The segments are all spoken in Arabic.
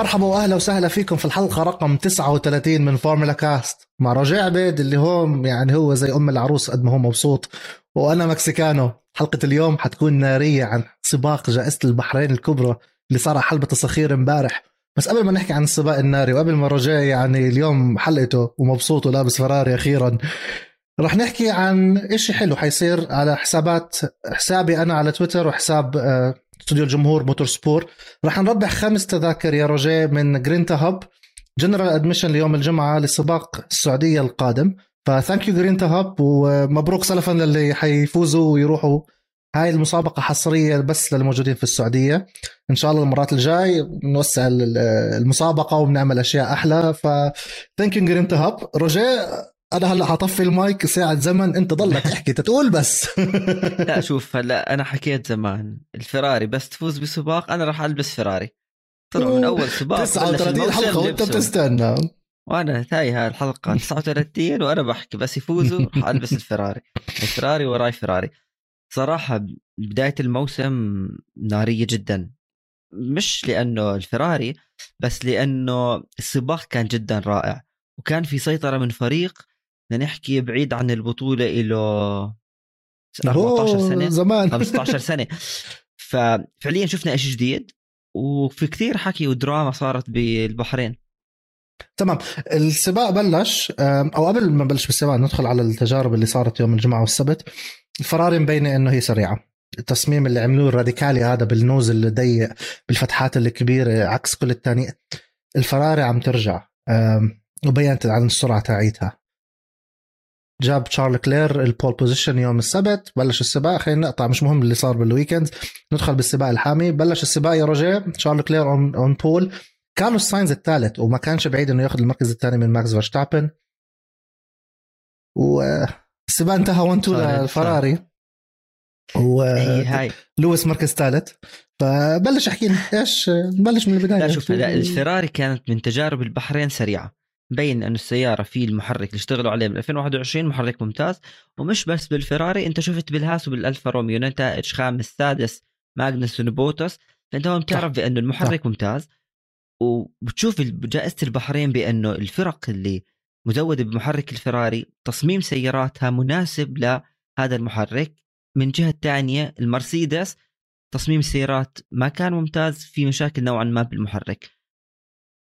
مرحبا واهلا وسهلا فيكم في الحلقة رقم 39 من فورمولا كاست مع روجيه عبيد اللي هو يعني هو زي أم العروس قد ما هو مبسوط وأنا مكسيكانو. حلقة اليوم حتكون نارية عن سباق جائزة البحرين الكبرى اللي صار على حلبة الصخير امبارح. بس قبل ما نحكي عن السباق الناري وقبل ما روجيه يعني اليوم حلقته ومبسوط ولابس فراري أخيرا رح نحكي عن إشي حلو حيصير على حسابات حسابي أنا على تويتر وحساب آه، استوديو الجمهور motorsport. رح نربح خمس تذاكر يا روجيه من Grinta Hub. general admission ليوم الجمعة لسباق السعودية القادم. ف thank you Grinta Hub ومبروك سلفا للي حيفوزوا ويروحوا هاي المسابقة حصرية بس للموجودين في السعودية. إن شاء الله المرات الجاي نوسع المسابقة وبنعمل أشياء أحلى. ف thank you Grinta Hub. روجيه أنا هلأ حطفي المايك ساعة زمن أنت ضلك احكي تقول بس. لا شوف هلأ أنا حكيت زمان الفراري بس تفوز بسباق أنا راح ألبس فراري. طلع من أول سباق 39 حلقة وأنت بتستنى. وأنا تاي الحلقة 39 وأنا بحكي بس يفوزوا راح ألبس الفراري. الفراري وراي فراري. صراحة بداية الموسم نارية جدا. مش لأنه الفراري بس لأنه السباق كان جدا رائع. وكان في سيطرة من فريق بدنا نحكي بعيد عن البطولة له 14 سنة. زمان. 15 سنة. ففعليا شفنا شيء جديد وفي كثير حكي ودراما صارت بالبحرين. تمام. السباق بلش أو قبل ما نبلش بالسباق ندخل على التجارب اللي صارت يوم الجمعة والسبت. الفراري مبينة إنه هي سريعة. التصميم اللي عملوه الراديكالي هذا بالنوز الضيق بالفتحات الكبيرة عكس كل الثاني الفراري عم ترجع وبينت عن السرعة تاعيتها. جاب شارل لكلير ال pole position يوم السبت بلش السباق. خلينا نقطع مش مهم اللي صار بال weekend ندخل بالسباق الحامي. بلش السباق يا روجيه. شارل لكلير on on pole كارلوس ساينز الثالث وما كانش بعيد إنه ياخذ المركز الثاني من ماكس فيرستابن. والسباق انتهى 1 2 للفراري و لويس مركز ثالث. فبلش أحكي إيش نبلش من البداية. لا شوف الفراري كانت من تجارب البحرين سريعة. مبين انه السيارة في المحرك اللي اشتغلوا عليه من 2021 محرك ممتاز ومش بس بالفراري أنت شفت بالهاس وبالألفا روميو نتائج خامس سادس ماجنسون بوتاس فأنت هون بتعرف بأنه المحرك ممتاز وبتشوف جائزة البحرين بأنه الفرق اللي مزودة بمحرك الفراري تصميم سياراتها مناسب لهذا المحرك. من جهة ثانية المرسيدس تصميم السيارات ما كان ممتاز في مشاكل نوعا ما بالمحرك.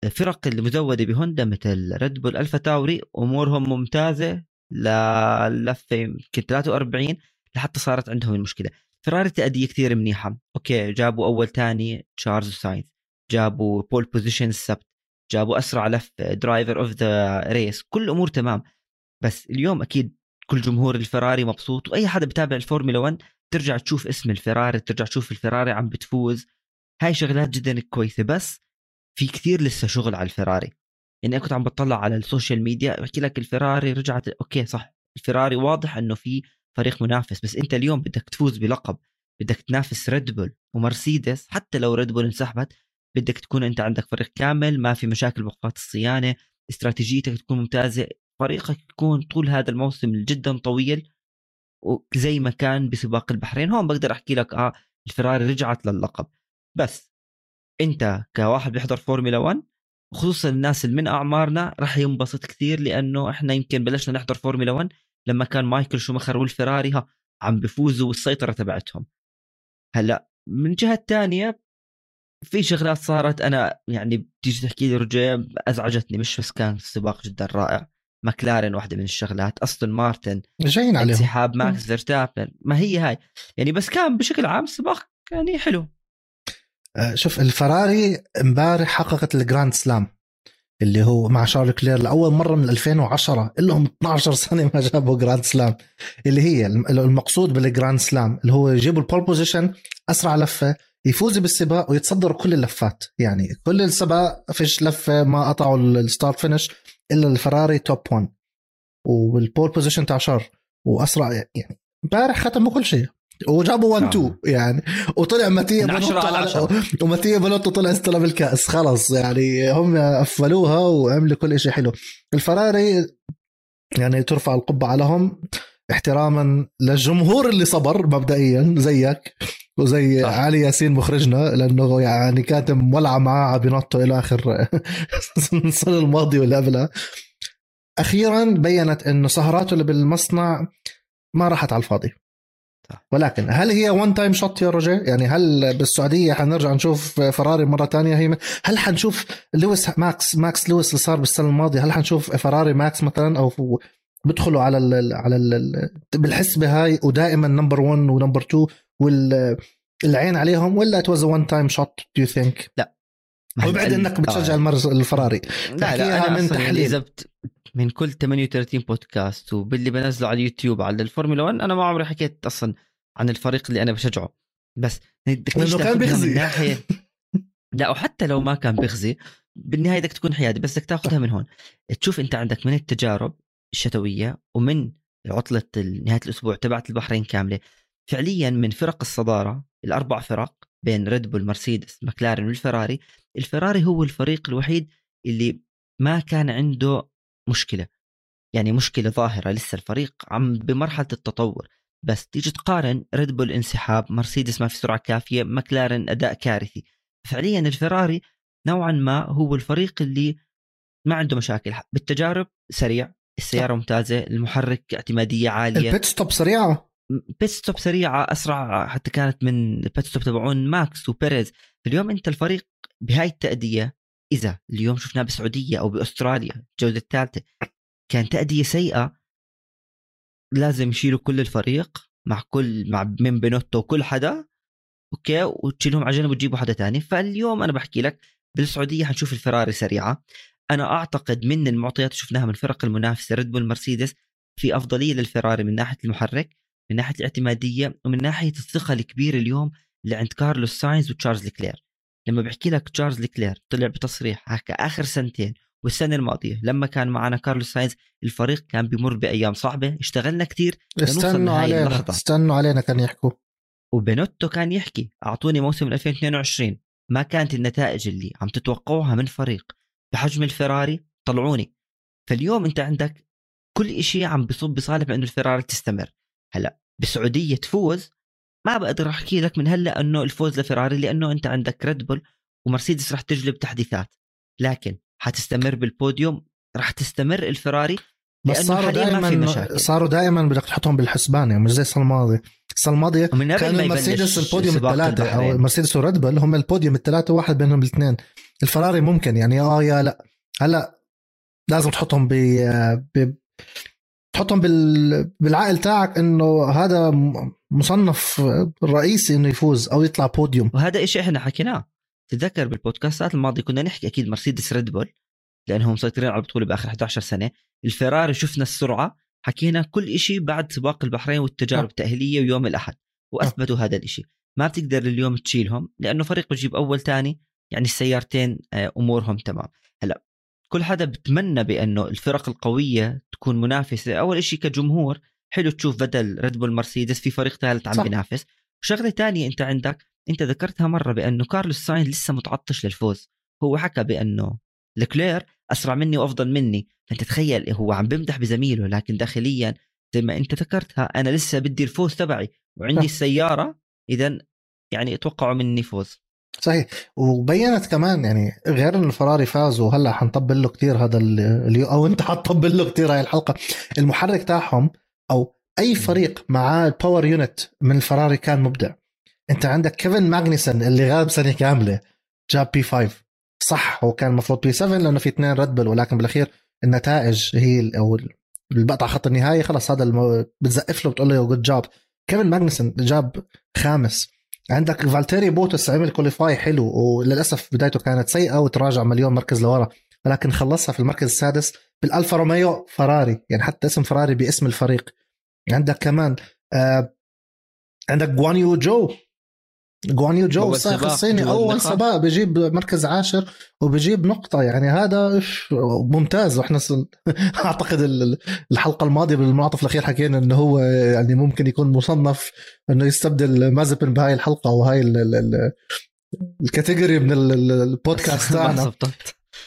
الفرق المزودة بهوندا مثل ريد بول الفا تاوري أمورهم ممتازة للفه يمكن 43 لحتى صارت عندهم المشكلة. فراري تأدية كثير منيحة. okay جابوا أول ثاني تشارلز ساينز جابوا pole position السبت جابوا أسرع لفة driver of the race كل الأمور تمام. بس اليوم أكيد كل جمهور الفراري مبسوط وأي حدا بتابع الفورمولا 1 ترجع تشوف اسم الفراري ترجع تشوف الفراري عم بتفوز. هاي شغلات جدا كويسة. بس في كثير لسه شغل على الفراري. يعني كنت عم بطلع على ال social media بحكي لك الفراري رجعت okay صح الفراري واضح إنه في فريق منافس بس أنت اليوم بدك تفوز بلقب بدك تنافس ريد بول ومرسيدس حتى لو ريد بول انسحبت بدك تكون أنت عندك فريق كامل ما في مشاكل بوقات الصيانة استراتيجيتك تكون ممتازة فريقك يكون طول هذا الموسم جدا طويل وزي ما كان بسباق البحرين. هون بقدر أحكي لك آه الفراري رجعت للقب. بس أنت كواحد بيحضر فورمولا 1 خصوصا الناس اللي من أعمارنا راح ينبسط كثير لأنه إحنا يمكن بلشنا نحضر فورمولا 1 لما كان مايكل شومخر والفراري ها عم بفوزوا والسيطرة تبعتهم. هلأ من جهة ثانية في شغلات صارت أنا يعني بتيجي تحكي لي رجع أزعجتني مش بس كان السباق جدا رائع. ماكلارن واحدة من الشغلات أستون مارتن جايين عليهم. انسحاب ماكس فيرستابن. ما هي هاي. يعني بس كان بشكل عام السباق يعني حلو. شوف الفراري امبارح حققت ال Grand Slam اللي هو مع شارل لكلير لأول مرة من 2010 لهم 12 سنة ما جابوا Grand Slam اللي هي المقصود بال Grand Slam اللي هو يجيبوا ال pole position أسرع لفة يفوز بالسباق ويتصدروا كل اللفات يعني كل السباق فيش لفة ما قطعوا ال start finish إلا الفراري top 1 وال pole position تاع شارل وأسرع يعني امبارح ختموا كل شيء. وجابوا 1 2 يعني. وطلع ماتيا بينوتو على وماتيا بينوتو طلع استلم الكأس خلص يعني هم قفلوها وعملوا كل شيء حلو. الفراري يعني ترفع القبعة لهم احتراما للجمهور اللي صبر مبدئيا زيك وزي صح. علي ياسين مخرجنا لأنه يعني كاتب مولعه معاه على إلى آخر السنة الماضية واللي قبلها. أخيرا بينت إنه سهراته اللي بالمصنع ما راحت على الفاضي. ولكن هل هي one time shot يا رجاء يعني هل بالسعودية حنرجع نشوف فراري مرة تانية؟ هي هل حنشوف لويس ماكس ماكس لويس اللي صار بالسنة الماضية هل حنشوف فراري ماكس مثلا أو بيدخلوا على ال على ال بالحسبه هاي ودائما number 1 و number 2 والعين عليهم ولا it was one time shot do you think؟ ما وبعد أنك بتشجع آه. المرز الفراري لا لا أنا من تحليل. من كل 38 بودكاست وباللي بنزله على اليوتيوب على الفورمولا 1 أنا ما عمري حكيت أصلا عن الفريق اللي أنا بشجعه بس ليش كان بيخزي. من ناحيه لا وحتى لو ما كان بيخزي بالنهاية بدك تكون حيادي بس بدك تاخذها من هون تشوف أنت عندك من التجارب الشتوية ومن عطلة نهاية الأسبوع تبعت البحرين كاملة فعليا من فرق الصدارة الأربع فرق بين ريد بول مرسيدس مكلارن والفراري الفراري هو الفريق الوحيد اللي ما كان عنده مشكلة. يعني مشكلة ظاهرة لسه الفريق عم بمرحلة التطور. بس تيجي تقارن ريد بول انسحاب مرسيدس ما في سرعة كافية مكلارن أداء كارثي. فعليا الفراري نوعا ما هو الفريق اللي ما عنده مشاكل. بالتجارب سريع. السيارة ممتازة المحرك اعتمادية عالية. ال pit stop سريعة؟ pit stop سريعة أسرع حتى كانت من ال pit stop تبعون ماكس وبيريز اليوم أنت الفريق بهاي التأدية إذا اليوم شفناه بالسعوديه أو بأستراليا الجولة الثالثة كان تأدية سيئة لازم يشيلوا كل الفريق مع كل مع من بينوتو وكل حدا okay؟ وتشيلهم على جنب وتجيبوا حدا تاني. فاليوم أنا بحكي لك بالسعودية حنشوف الفراري سريعة. أنا أعتقد من المعطيات اللي شفناها من فرق المنافسة ريد بول مرسيدس في أفضلية للفراري من ناحية المحرك من ناحية الاعتمادية ومن ناحية الثقة الكبيرة اليوم اللي عند كارلوس ساينز وتشارلز لكلير لما بحكي لك تشارلز لكلير طلع بتصريح هكا آخر سنتين والسنة الماضية لما كان معنا كارلوس ساينز الفريق كان بمر بأيام صعبة اشتغلنا كثير استنوا علينا اللحظة. استنوا علينا كان يحكوا. وبينوتو كان يحكي أعطوني موسم 2022 ما كانت النتائج اللي عم تتوقعوها من فريق. بحجم الفراري طلعوني. فاليوم أنت عندك كل شيء عم بصب بصالح انه الفراري تستمر. هلا بالسعوديه تفوز ما بقدر أحكي لك من هلأ إنه الفوز لفراري لأنه أنت عندك ريد بول ومرسيدس رح تجلب تحديثات لكن حتستمر بالبوديوم رح تستمر الفراري بس صاروا دائما. صاروا دائما بدك تحطهم بالحسبان يعني مش زي السنة الماضيه السنة الماضيه كان المرسيدس البوديوم الثلاثه أو. المرسيدس وريد بول هم البوديوم الثلاثه واحد بينهم الاثنين الفراري ممكن يعني آه يا لأ هلأ لازم تحطهم ب. تحطهم بال... بالعقل تاعك إنه هذا مصنف رئيسي إنه يفوز أو يطلع بوديوم. وهذا إشي إحنا حكيناه. تتذكر بالبودكاستات الماضية كنا نحكي أكيد مرسيدس ريد بول لأنهم مسيطرين على البطولة بآخر 11 سنة. الفراري شفنا السرعة حكينا كل شيء بعد سباق البحرين والتجارب آه. التأهيلية ويوم الأحد وأثبتوا هذا الإشي. ما بتقدر اليوم تشيلهم لأنه فريق بجيب أول ثاني يعني السيارتين آه، أمورهم تمام. هلا كل حدا بتمنى بأنه الفرق القوية تكون منافسة. أول إشي كجمهور حلو تشوف بدل ريد بول مرسيدس في فريق ثالث عم. بينافس. وشغله تانية أنت عندك أنت ذكرتها مرة بأنه كارلوس ساينز لسه متعطش للفوز. هو حكى بأنه لكلير أسرع مني وأفضل مني. فانت تخيل هو عم بمدح بزميله لكن داخليا زي ما أنت ذكرتها أنا لسه بدي الفوز تبعي وعندي صح. السيارة اذا يعني اتوقعوا مني فوز. صحيح. وبينت كمان يعني غير إن الفراري فازوا هلا حنطبل له كتير هذا ال- اليو أو أنت حتطبل له كتير هاي الحلقة. المحرك تاعهم أو أي فريق معاه ال power unit من الفراري كان مبدع. أنت عندك كيفن ماغنيسون اللي غاب سنة كاملة. جاب P5 صح هو كان المفروض P7 لأنه في اثنين ريد بل ولكن بالأخير النتائج هي أو ال- اللي بقطع خط النهايه خلص هذا الم... بتزقف له بتقول له good job كيفن ماغنيسون جاب خامس. عندك فالتيري بوتس عمل qualify حلو وللأسف بدايته كانت سيئة وتراجع مليون مركز لورا. ولكن خلصها في المركز السادس بالألفا روميو فراري. يعني حتى اسم فراري باسم الفريق. عندك كمان آه عندك جوانيو جو. جوانيو جو السائق الصيني. أول. سباق بجيب مركز عاشر وبجيب نقطة. يعني هذا ممتاز. وإحنا. أعتقد ال- الحلقة الماضية بالمنعطف الأخير حكينا إنه هو يعني ممكن يكون مصنف إنه يستبدل مازبن بهاي الحلقة وهاي ال- ال- ال- ال category من ال- ال- البودكاست تاعنا.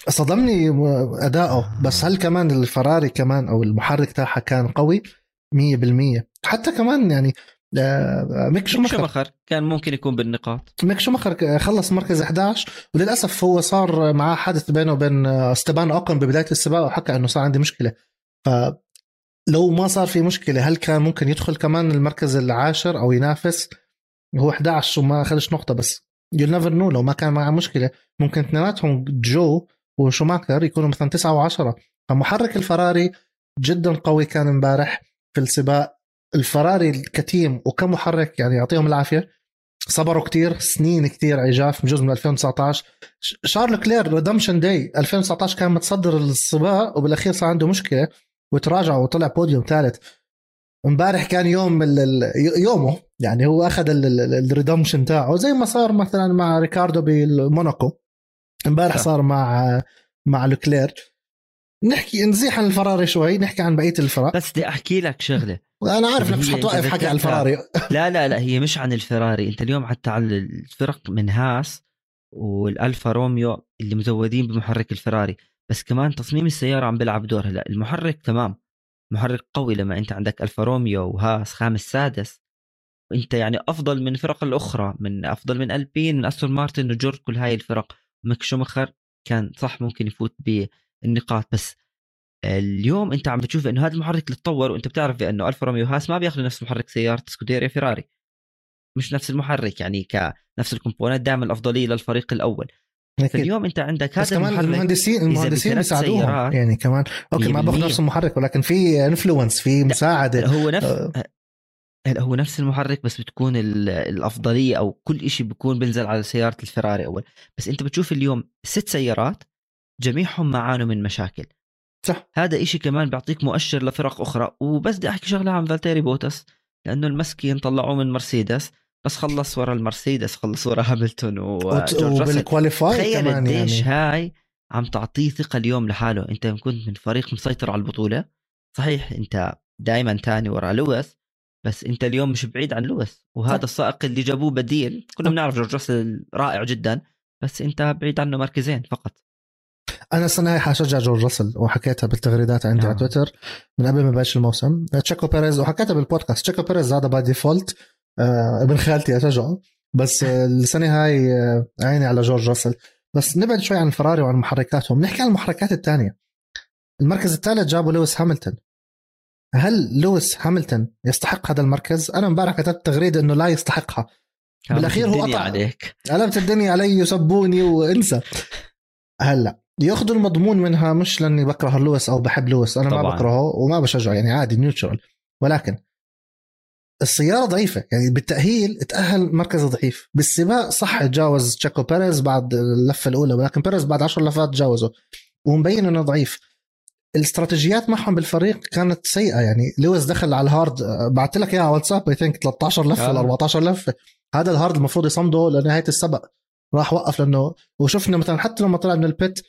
صدمني أداؤه. بس هل كمان الفراري كمان أو المحرك تاعها كان قوي؟ 100% حتى كمان يعني آه، ميك شوماخر. شوماخر كان ممكن يكون بالنقاط. ميك شوماخر خلص مركز 11 وللأسف هو صار معاه حادث بينه وبين أستبان اوكن ببداية السباق وحكى إنه صار عندي مشكلة. فلو ما صار في مشكلة هل كان ممكن يدخل كمان المركز العاشر أو ينافس؟ هو 11 وما اخذش نقطة بس. you never know لو ما كان معه مشكلة. ممكن اثنيناتهم جو وشوماخر يكونوا مثلا تسعة و10 فمحرك الفراري جدا قوي كان امبارح في السباق. الفراري ك team وكمحرك يعني يعطيهم العافية. صبروا كتير سنين كتير عجاف بجوز من 2019 شارل لوكلير redemption day 2019 كان متصدر السباق وبالأخير صار عنده مشكلة وتراجع وطلع بوديوم ثالث. امبارح كان يوم يومه يعني هو أخذ ال redemption تاعه. زي ما صار مثلا مع ريكاردو بموناكو. امبارح صار مع مع لوكلير. نحكي نزيح عن الفراري شوي نحكي عن بقية الفرق بس بدي أحكي لك شغلة. أنا عارف إنك مش حتوقف حكي عن الفراري. لا لا لا هي مش عن الفراري. أنت اليوم حتى على الفرق من هاس والألفا روميو اللي مزودين بمحرك الفراري. بس كمان تصميم السيارة عم بيلعب دور هلا. المحرك تمام. محرك قوي لما أنت عندك ألفا روميو وهاس خامس سادس. وانت يعني أفضل من الفرق الأخرى من أفضل من ألبين من أستون مارتن وجو كل هاي الفرق. ميك شوماخر كان صح ممكن يفوت بالنقاط بس اليوم أنت عم بتشوف إنه هذا المحرك اللي تطور وأنت بتعرف بأنه ألفا روميو هاس ما بياخذوا نفس محرك سيارة سكوديريا فيراري. مش نفس المحرك يعني كنفس ال component دائما الأفضلية للفريق الأول. فاليوم أنت عندك هذا كمان المهندسين المهندسين بيساعدوهم يعني كمان okay ما باخذ نفس المحرك ولكن في influence في مساعدة. هو نفس أه. هو نفس المحرك بس بتكون الأفضلية أو كل شيء بيكون بينزل على سيارة الفراري أول بس أنت بتشوف اليوم ست سيارات جميعهم معانوا من مشاكل صح هذا إشي كمان بيعطيك مؤشر لفرق أخرى وبس بدي أحكي شغلة عن فالتيري بوتس لأنه المسكين طلعوه من مرسيدس بس خلص ورا المرسيدس خلص ورا هاملتون وبال qualify تخيل قديش يعني. هاي عم تعطيه ثقة اليوم لحاله أنت كنت من فريق مسيطر على البطولة صحيح أنت دائما تاني ورا لويس بس انت اليوم مش بعيد عن لويس وهذا السائق اللي جابوه بديل كنا بنعرف جورج راسل رائع جدا بس انت بعيد عنه مركزين فقط. أنا السنة هاي حشجع جورج راسل وحكيتها بالتغريدات عندي آه. على تويتر من قبل ما يبلش الموسم. تشيكو بيريز وحكيتها بالبودكاست تشيكو بيريز هذا by default آه ابن خالتي أشجعه. بس السنة هاي آه عيني على جورج راسل. بس نبعد شوي عن الفراري وعن محركاتهم. نحكي عن المحركات الثانية. المركز الثالث جابوا لويس هاملتون. هل لويس هاملتون يستحق هذا المركز؟ أنا امبارح كتبت تغريدة إنه لا يستحقها. بالأخير هو قطع عليك. قلبت الدنيا علي يسبوني وانسى. هلا ياخذوا المضمون منها مش لأني بكره لويس أو بحب لويس أنا طبعا. ما بكرهه وما بشجعه يعني عادي neutral ولكن السيارة ضعيفة يعني بالتأهيل تأهل مركز ضعيف. بالسباق صح تجاوز تشيكو بيريز بعد اللفة الأولى ولكن بيريز بعد عشر لفات تجاوزه ومبين إنه ضعيف. الاستراتيجيات معهم بالفريق كانت سيئة. يعني لويس دخل على ال hard بعثت لك إياها على واتساب I think 13 لفه ولا 14 لفه هذا ال hard المفروض يصمده لنهاية السباق. راح وقف لأنه وشفنا مثلا حتى لما طلع من ال pit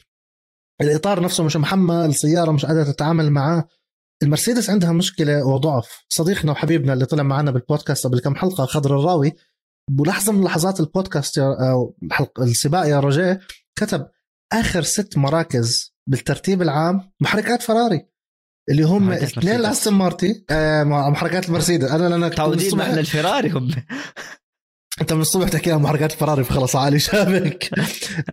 الإطار نفسه مش محمل السياره مش قادرة تتعامل معاه. المرسيدس عندها مشكلة وضعف. صديقنا وحبيبنا اللي طلع معنا بالبودكاست قبل كم حلقة خضر الراوي بلحظه من لحظات البودكاست أو السباق يا رجاء كتب آخر ست مراكز بالترتيب العام محركات فراري اللي هم اثنين لاستن مارتي آه محركات المرسيدس أنا لأنا تعودين إحنا الفراري هم. أنت من الصبح تحكي عن محركات الفراري فخلص عالي شابك.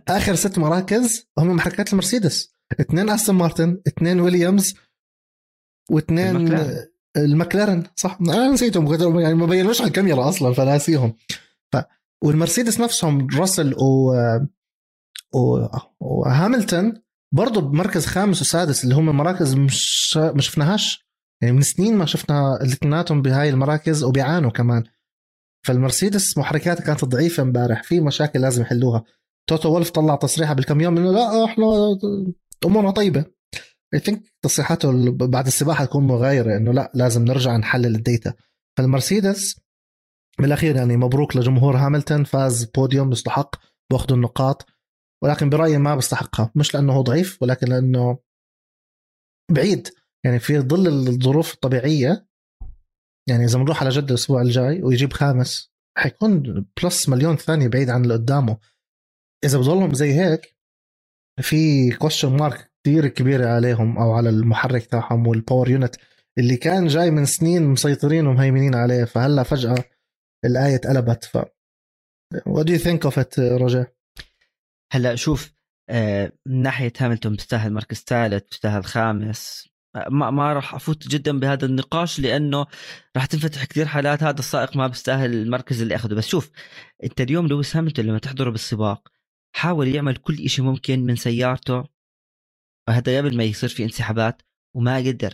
آخر ست مراكز هم محركات المرسيدس. اثنين أستون مارتن اثنين ويليامز واثنين المكلارن. صح؟ أنا نسيتهم يعني ما بينوش على الكاميرا أصلا فناسيهم ف والمرسيدس نفسهم راسل و و... وهاملتون برضه بمركز خامس وسادس اللي هم مراكز مش ما شفناهاش يعني من سنين ما شفنا الاثنيناتهم بهاي المراكز وبيعانوا كمان. فالمرسيدس محركاتها كانت ضعيفة امبارح في مشاكل لازم يحلوها. توتو وولف طلع تصريحه بالكم يوم إنه لا إحنا أمورنا طيبة. I think تصريحاته بعد السباحة تكون مغايرة إنه لا لازم نرجع نحلل ال data. فالمرسيدس بالاخير يعني مبروك لجمهور هاملتون فاز بوديوم يستحق بأخذوا النقاط. ولكن برأيي ما بيستحقها مش لأنه هو ضعيف ولكن لأنه بعيد. يعني في ظل الظروف الطبيعية يعني إذا بنروح على جده الأسبوع الجاي ويجيب خامس حيكون plus مليون ثانية بعيد عن اللي قدامه. إذا بضلهم زي هيك في question mark كثير كبيرة عليهم أو على المحرك تاعهم وال power unit اللي كان جاي من سنين مسيطرين ومهيمنين عليه. فهلأ فجأة الآية اتقلبت. ف وات دو ثينك اوف ات روجيه هلأ شوف آه، من ناحية هاملتون بيستاهل مركز ثالث بيستاهل خامس. آه، ما ما راح أفوت جدا بهذا النقاش لأنه راح تنفتح كثير حالات هذا السائق ما بيستاهل المركز اللي أخذه. بس شوف أنت اليوم لويس هاملتون لما تحضره بالسباق حاول يعمل كل شيء ممكن من سيارته. وهذا قبل ما يصير في انسحابات وما قدر.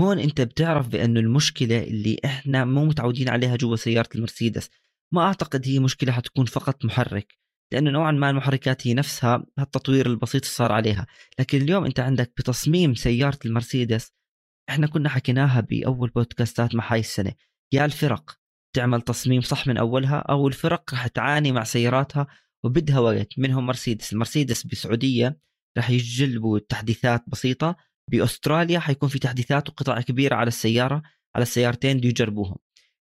هون أنت بتعرف بأنه المشكلة اللي إحنا مو متعودين عليها جوا سيارة المرسيدس. ما أعتقد هي مشكلة حتكون فقط محرك. لأنه نوعا ما المحركات هي نفسها التطوير البسيط صار عليها. لكن اليوم أنت عندك بتصميم سيارة المرسيدس إحنا كنا حكيناها بأول بودكاستات مع هاي السنة. يا الفرق تعمل تصميم صح من أولها أو الفرق رح تعاني مع سياراتها وبدها وقت. منهم مرسيدس. المرسيدس بسعودية رح يجلبوا تحديثات بسيطة. بأستراليا حيكون في تحديثات وقطع كبيرة على السيارة على السيارتين دي يجربوهم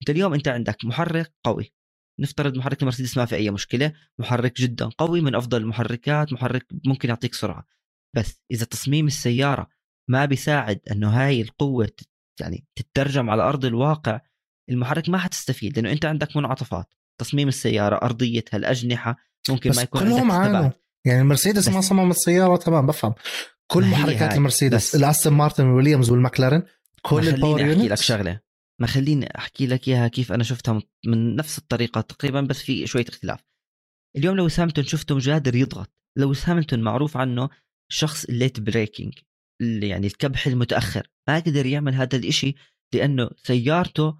أنت اليوم أنت عندك محرك قوي. نفترض محرك المرسيدس ما في أي مشكلة محرك جدا قوي من أفضل المحركات محرك ممكن يعطيك سرعة. بس إذا تصميم السيارة ما بيساعد إنه هاي القوة يعني تترجم على أرض الواقع المحرك ما حتستفيد لأنه أنت عندك منعطفات. تصميم السيارة ارضيتها الاجنحه ممكن بس ما يكون كلهم عانوا. يعني المرسيدس ما بس- صمم السيارة تمام بفهم. كل محركات هاي. المرسيدس الأستون مارتن والويليامز والمكلارن كل الباور أحكي لك شغلة. ما خليني أحكي لك إياها كيف أنا شفتها من- نفس الطريقة تقريبا بس في شوية اختلاف. اليوم لو هاملتون شفته مش قادر يضغط. لو هاملتون معروف عنه شخص ال late braking اللي يعني الكبح المتأخر. ما قدر يعمل هذا الإشي لأنه سيارته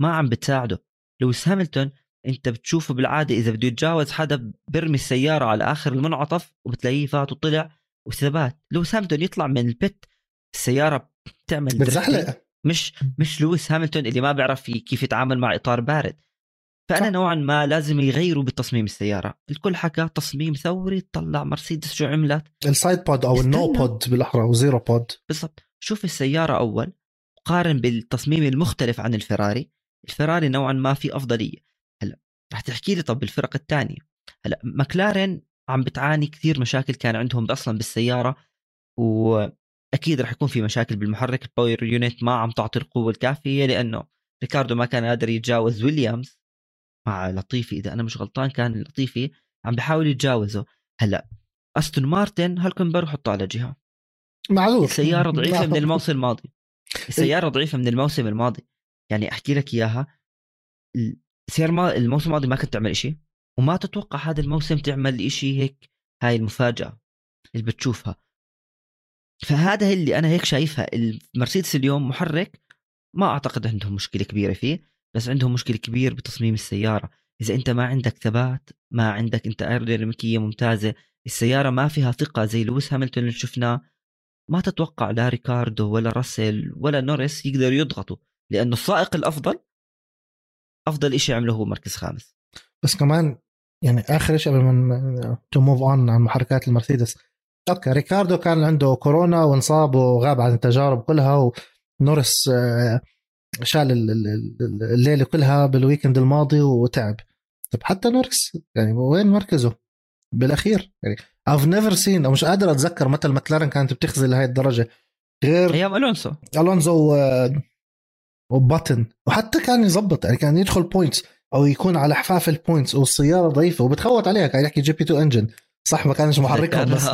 ما عم بتساعده. لويس هاملتون أنت بتشوفه بالعادة إذا بده يتجاوز حدا برمي السيارة على آخر المنعطف وبتلاقيه فات وطلع وثبات. لويس هاملتون يطلع من ال pit السيارة بتعمل. بتزحلق. مش مش لويس هاملتون اللي ما بيعرف كيف يتعامل مع إطار بارد. فأنا صح. نوعا ما لازم يغيروا بتصميم السيارة. الكل حكى تصميم ثوري طلع مرسيدس شو عملت؟ ال side pod أو ال no. pod بالأحرى و zero pod بالضبط. شوف السيارة أول قارن بالتصميم المختلف عن الفراري. الفراري نوعا ما في أفضلية. هلأ رح تحكي لي طب الفرق الثانية. هلأ مكلارن عم بتعاني كثير مشاكل كان عندهم أصلا بالسيارة واكيد رح يكون في مشاكل بالمحرك. ال power unit ما عم تعطي القوة الكافية لأنه ريكاردو ما كان قادر يتجاوز ويليامز مع لطيفي. إذا أنا مش غلطان كان لطيفي عم بحاول يتجاوزه. هلأ أستون مارتن هالكنبر حطه على جهة. معذور السيارة ضعيفة من. الموسم الماضي. السيارة ضعيفة من الموسم الماضي. يعني أحكي لك إياها. السيارة ما- الموسم الماضي ما كنت تعمل إشي. وما تتوقع هذا الموسم تعمل إشي هيك. هاي المفاجأة اللي بتشوفها. فهذا اللي أنا هيك شايفها. المرسيدس اليوم محرك ما أعتقد عندهم مشكلة كبيرة فيه بس عندهم مشكلة كبيرة بتصميم السيارة. إذا أنت ما عندك ثبات ما عندك أنت ايروديناميكية ممتازة السيارة ما فيها ثقة زي لويس هاملتون اللي شفناه ما تتوقع لا ريكاردو ولا راسل ولا نوريس يقدروا يضغطوا لأنه السائق الأفضل أفضل شيء عمله هو مركز خامس. بس كمان يعني آخر شيء قبل ما to move on عن محركات المرسيدس okay ريكاردو كان عنده كورونا وانصاب وغاب عن التجارب كلها ونوريس آه، شال ال- ال- ال- الليلة كلها بال weekend الماضي وتعب. طب حتى نورس يعني وين مركزه؟ بالأخير يعني I've never seen أو مش قادر أتذكر متى المكلارن كانت بتخزي لهي الدرجة. غير أيام ألونسو. الونزو و- وباتن وحتى كان يظبط يعني كان يدخل points أو يكون على حفاف ال points والسيارة ضعيفة وبتخوت عليها كان يحكي GP2 engine صح ما كانش محركهم بس.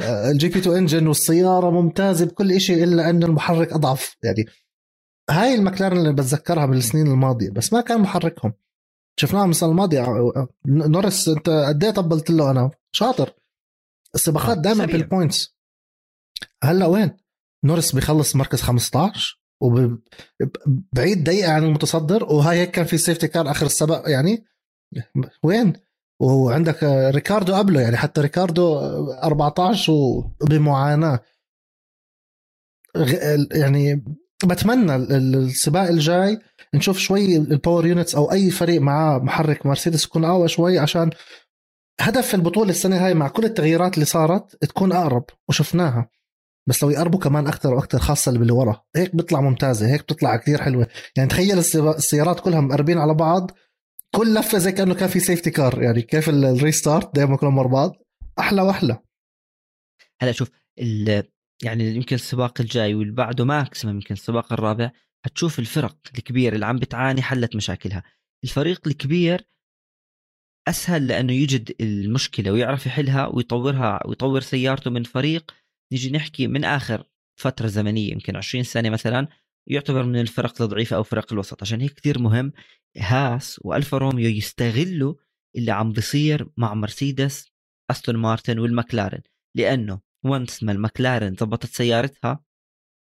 آه، ال GP2 engine والسيارة ممتازة بكل شيء إلا إنه المحرك أضعف. يعني هاي المكلارن اللي بتذكرها بالسنين الماضية بس ما كان محركهم. شفناهم السنة الماضيه آه، نوريس أنت قد إيه طبلت له؟ أنا شاطر. السباقات آه، دائما. بال points هلأ وين؟ نوريس بيخلص مركز 15 وبعيد دقيقة عن المتصدر وهاي هيك كان في safety car آخر السباق يعني. وين؟ وعندك ريكاردو قبله يعني حتى ريكاردو آه، 14 وبمعاناه يعني بتمنى ال- ال- السباق الجاي نشوف شوي ال power units أو أي فريق معاه محرك مرسيدس يكون اقوى شوي عشان هدف البطولة السنة هاي مع كل التغييرات اللي صارت تكون أقرب وشفناها. بس لو يقربوا كمان أكثر وأكثر خاصة اللي ورا هيك بتطلع ممتازة هيك بتطلع كثير حلوة. يعني تخيل السيارات كلها مقربين على بعض كل لفة زي كأنه كان في safety car يعني كيف ال- ال restart دائما كلهم ورا بعض أحلى وأحلى. هلا شوف ال- يعني يمكن السباق الجاي واللي بعده maximum يمكن السباق الرابع حتشوف الفرق الكبيرة اللي عم بتعاني حلت مشاكلها. الفريق الكبير أسهل لأنه يجد المشكلة ويعرف يحلها ويطورها ويطور سيارته من فريق. نيجي نحكي من آخر فترة زمنية يمكن 20 سنة مثلا يعتبر من الفرق الضعيفة أو فرق الوسط. عشان هيك كثير مهم هاس وألفا روميو يستغلوا اللي عم بيصير مع مرسيدس أستون مارتن والمكلارن لأنه once ما المكلارن ضبطت سيارتها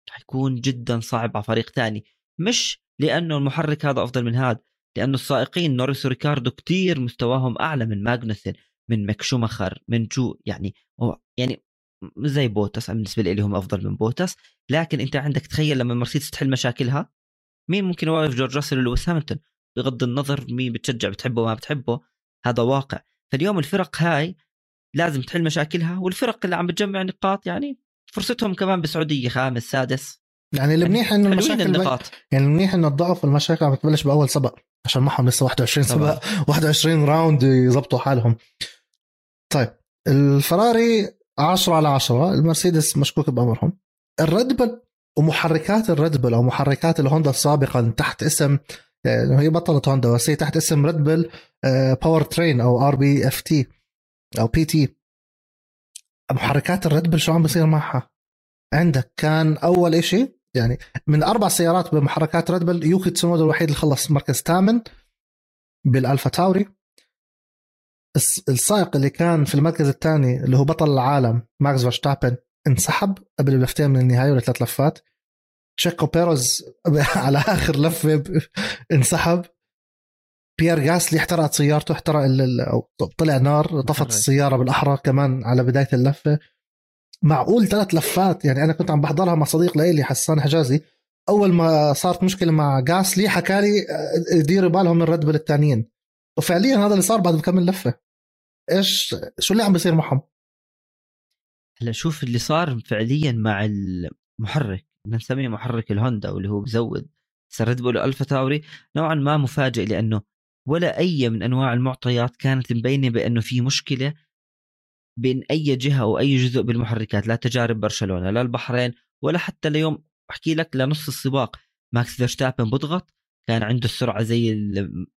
حيكون جدا صعب على فريق ثاني مش لأنه المحرك هذا أفضل من هذا لأنه السائقين نوريس وريكاردو كتير مستواهم أعلى من ماجنسن من ميك شوماخر من جو يعني يعني زي بوتس بالنسبة لي هم أفضل من بوتس. لكن أنت عندك تخيل لما مرسيدس تحل مشاكلها مين ممكن يوقف جورج راسل ولويس هاملتون بغض النظر مين بتشجع بتحبه وما بتحبه هذا واقع. فاليوم الفرق هاي لازم تحل مشاكلها والفرق اللي عم بتجمع نقاط يعني فرصتهم كمان بالسعوديه خامس سادس. يعني المنيح إنه المشاكل النقاط. يعني المنيح إنه الضعف والمشاكل عم بتبلش بأول سباق عشان معهم لسه 21 سباق 21 round يظبطوا حالهم. طيب الفراري 10 على 10 المرسيدس مشكوك بأمرهم. الريد بل ومحركات الريد بل أو محركات الهوندا سابقا تحت اسم يعني هي بطلت هوندا بس هي تحت اسم ريد بل powertrain أو ار بي اف تي أو بي تي محركات الريد بل شو عم بصير معها؟ عندك كان أول إشي يعني من أربع سيارات بمحركات ريد بل يوكي تسونودا الوحيد اللي خلص مركز ثامن بالألفا تاوري. السائق اللي كان في المركز الثاني اللي هو بطل العالم ماكس فاشتابن انسحب قبل لفتين من النهاية ولا ثلاث لفات. تشيكو بيروز على آخر لفة انسحب. بيير جاسلي احترقت سيارته احترق أو طلع نار طفت السيارة بالاحرى كمان على بداية اللفة. معقول ثلاث لفات؟ يعني أنا كنت عم بحضرها مع صديق لإلي حسان حجازي. أول ما صارت مشكلة مع جاسلي حكى لي آه، ديروا بالهم من ريد بل الثانيين وفعليا هذا اللي صار بعد كم لفة. إيش شو اللي عم بيصير معهم؟ هلا شوف اللي صار فعليا مع المحرك نسميه محرك الهوندا واللي هو بزود ريد بول الفا تاوري نوعا ما مفاجئ لأنه ولا أي من أنواع المعطيات كانت مبينة بأنه في مشكلة بين أي جهة أو أي جزء بالمحركات لا تجارب برشلونة لا البحرين ولا حتى اليوم أحكي لك لنص السباق ماكس فيرستابن بضغط كان عنده السرعه زي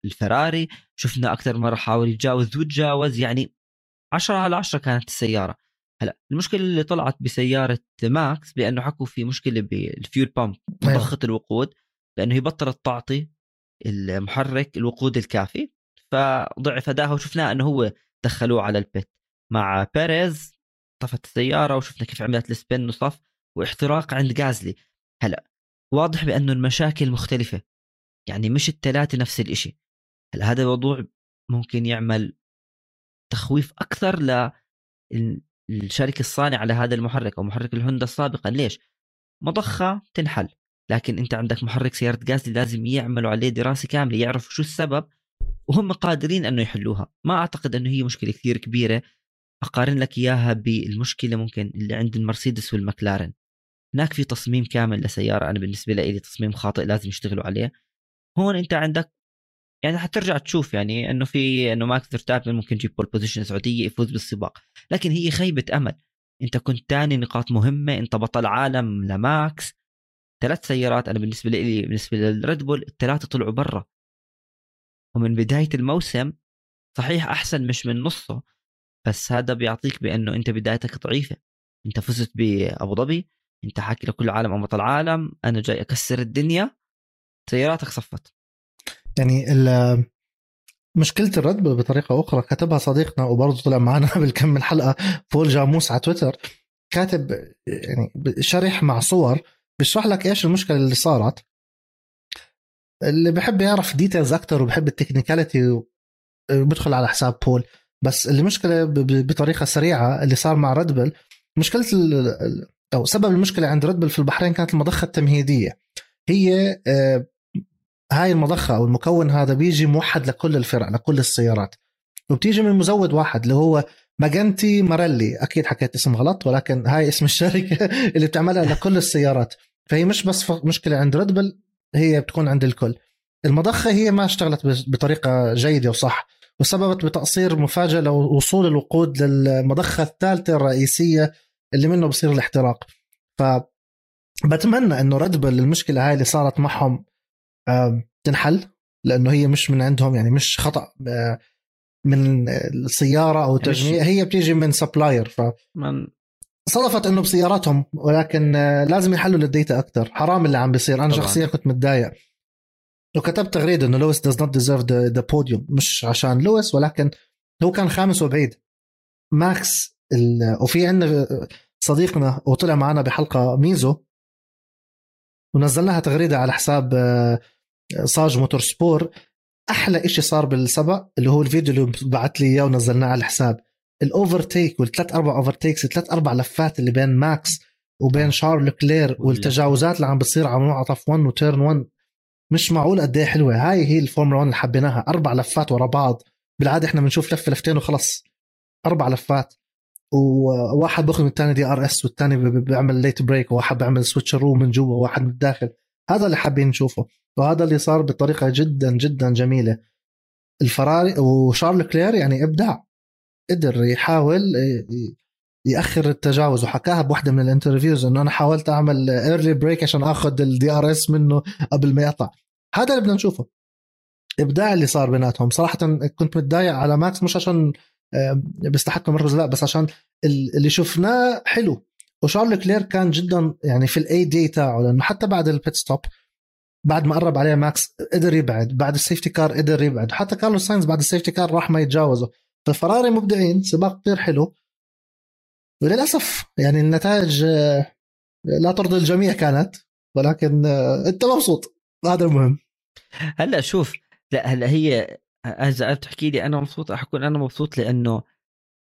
الفراري. شفنا أكثر مرة حاول يتجاوز وتجاوز يعني 10 على 10 كانت السيارة. هلا المشكلة اللي طلعت بسيارة ماكس بأنه حكوا في مشكلة بال fuel pump أيوه. ضخه الوقود لأنه هي بطلت تعطي المحرك الوقود الكافي فضعف اداها وشفناه أنه هو دخلوه على البيت. مع بيريز طفت السيارة وشفنا كيف عملت ال spin وصف واحتراق عند جازلي هلا واضح بأنه المشاكل مختلفة. يعني مش الثلاثه نفس الإشي. هلأ هذا الموضوع ممكن يعمل تخويف أكثر للشركه الصانعة لهذا المحرك أو محرك الهوندا سابقا ليش؟ مضخة تنحل لكن أنت عندك محرك سيارة غازلي لازم يعملوا عليه دراسة كاملة يعرفوا شو السبب وهم قادرين أنه يحلوها. ما أعتقد أنه هي مشكلة كثير كبيرة. أقارن لك إياها بالمشكلة ممكن اللي عند المرسيدس والمكلارن هناك في تصميم كامل لسيارة أنا بالنسبة لي تصميم خاطئ لازم يشتغلوا عليه. هون انت عندك يعني حترجع تشوف يعني إنه في إنه ماكس فيرستابن ممكن يجيب pole position سعودية يفوز بالسباق. لكن هي خيبة أمل. أنت كنت ثاني نقاط مهمة أنت بطل عالم لماكس ثلاث سيارات أنا بالنسبة لي بالنسبة للريد بول الثلاثة طلعوا برا. ومن بداية الموسم صحيح أحسن مش من نصه بس هذا بيعطيك بأنه أنت بدايتك ضعيفة. أنت فزت بأبو ظبي أنت حاكي لكل العالم أنا بطل عالم أنا جاي أكسر الدنيا. سياراتك صفت. يعني مشكلة الرد بطريقة أخرى كتبها صديقنا وبرضه طلع معنا قبل كم من بول جاموس على تويتر كاتب يعني شرح مع صور بيشرح لك إيش المشكلة اللي صارت. اللي بحب يعرف details أكتر وبحب ال technicality بدخل على حساب بول. بس المشكلة بطريقة سريعة اللي صار مع ردبل مشكلة أو سبب المشكلة عند ردبل في البحرين كانت المضخة التمهيدية. هي آه، هاي المضخة أو المكون هذا بيجي موحد لكل الفرق لكل السيارات. وبتيجي من مزود واحد اللي هو ماجنيتي ماريلي. أكيد حكيت اسم غلط ولكن هاي اسم الشركة اللي بتعملها لكل السيارات. فهي مش بس مشكلة عند ريدبل هي بتكون عند الكل. المضخة هي ما اشتغلت بطريقة جيدة وصح وسببت بتقصير مفاجئ لوصول الوقود للمضخة الثالثة الرئيسية اللي منه بصير الاحتراق. ف بتمنى إنه ريد بل المشكلة هاي اللي صارت معهم تنحل لأنه هي مش من عندهم يعني مش خطأ آه، من السيارة أو يعني مش- تجميع هي بتيجي من supplier ف من صدفت إنه بسياراتهم ولكن آه، لازم يحلوا ال data أكثر حرام اللي عم بيصير. أنا. شخصيا كنت متضايق. وكتبت تغريدة إنه لويس does not deserve the, the podium. مش عشان لويس ولكن هو كان خامس وبعيد. ماكس ال... وفي عندنا صديقنا وطلع معنا بحلقة ميزو. ونزلناها تغريدة على حساب آه، صاج موتور سبورت. أحلى إشي صار بالسبق اللي هو الفيديو اللي بعت لي إياه ونزلناه على الحساب. ال overtake والثلاث أربع overtakes الثلاث أربع لفات اللي بين ماكس وبين شارل لكلير والتجاوزات اللي عم بتصير على منعطف 1 و turn 1 مش معقول قد إيه حلوة. هاي هي الفورمولا 1 اللي حبيناها. أربع لفات ورا بعض. بالعادة إحنا بنشوف لفه لفتين وخلص. أربع لفات. وواحد باخذ من الثاني DRS والثاني بيعمل late brake وواحد بيعمل switch رو من جوا وواحد من الداخل. هذا اللي حابين نشوفه. وهذا اللي صار بطريقة جدا جدا جميلة. الفراري وشارل لكلير يعني إبداع. قدر يحاول يأخر التجاوز وحكاها بوحدة من ال interviews إنه أنا حاولت أعمل early brake عشان آخذ ال DRS منه قبل ما يقطع. هذا اللي بدنا نشوفه. إبداع اللي صار بيناتهم. صراحة كنت متضايق على ماكس مش عشان بيستحق المركز. لا بس عشان ال- اللي شفناه حلو. وشارل لكلير كان جدا يعني في ال ID تاعه لأنه حتى بعد ال pit stop بعد ما قرب عليه ماكس قدر يبعد. بعد ال safety car قدر يبعد. حتى كارلوس ساينز بعد ال safety car راح ما يتجاوزه. فالفراري مبدعين سباق كثير حلو. وللأسف يعني النتائج آه، لا ترضي الجميع كانت ولكن آه، أنت مبسوط. هذا المهم. هلا شوف لا هلا هي اذا بتحكي لي أنا مبسوط؟ راح أكون أنا مبسوط لأنه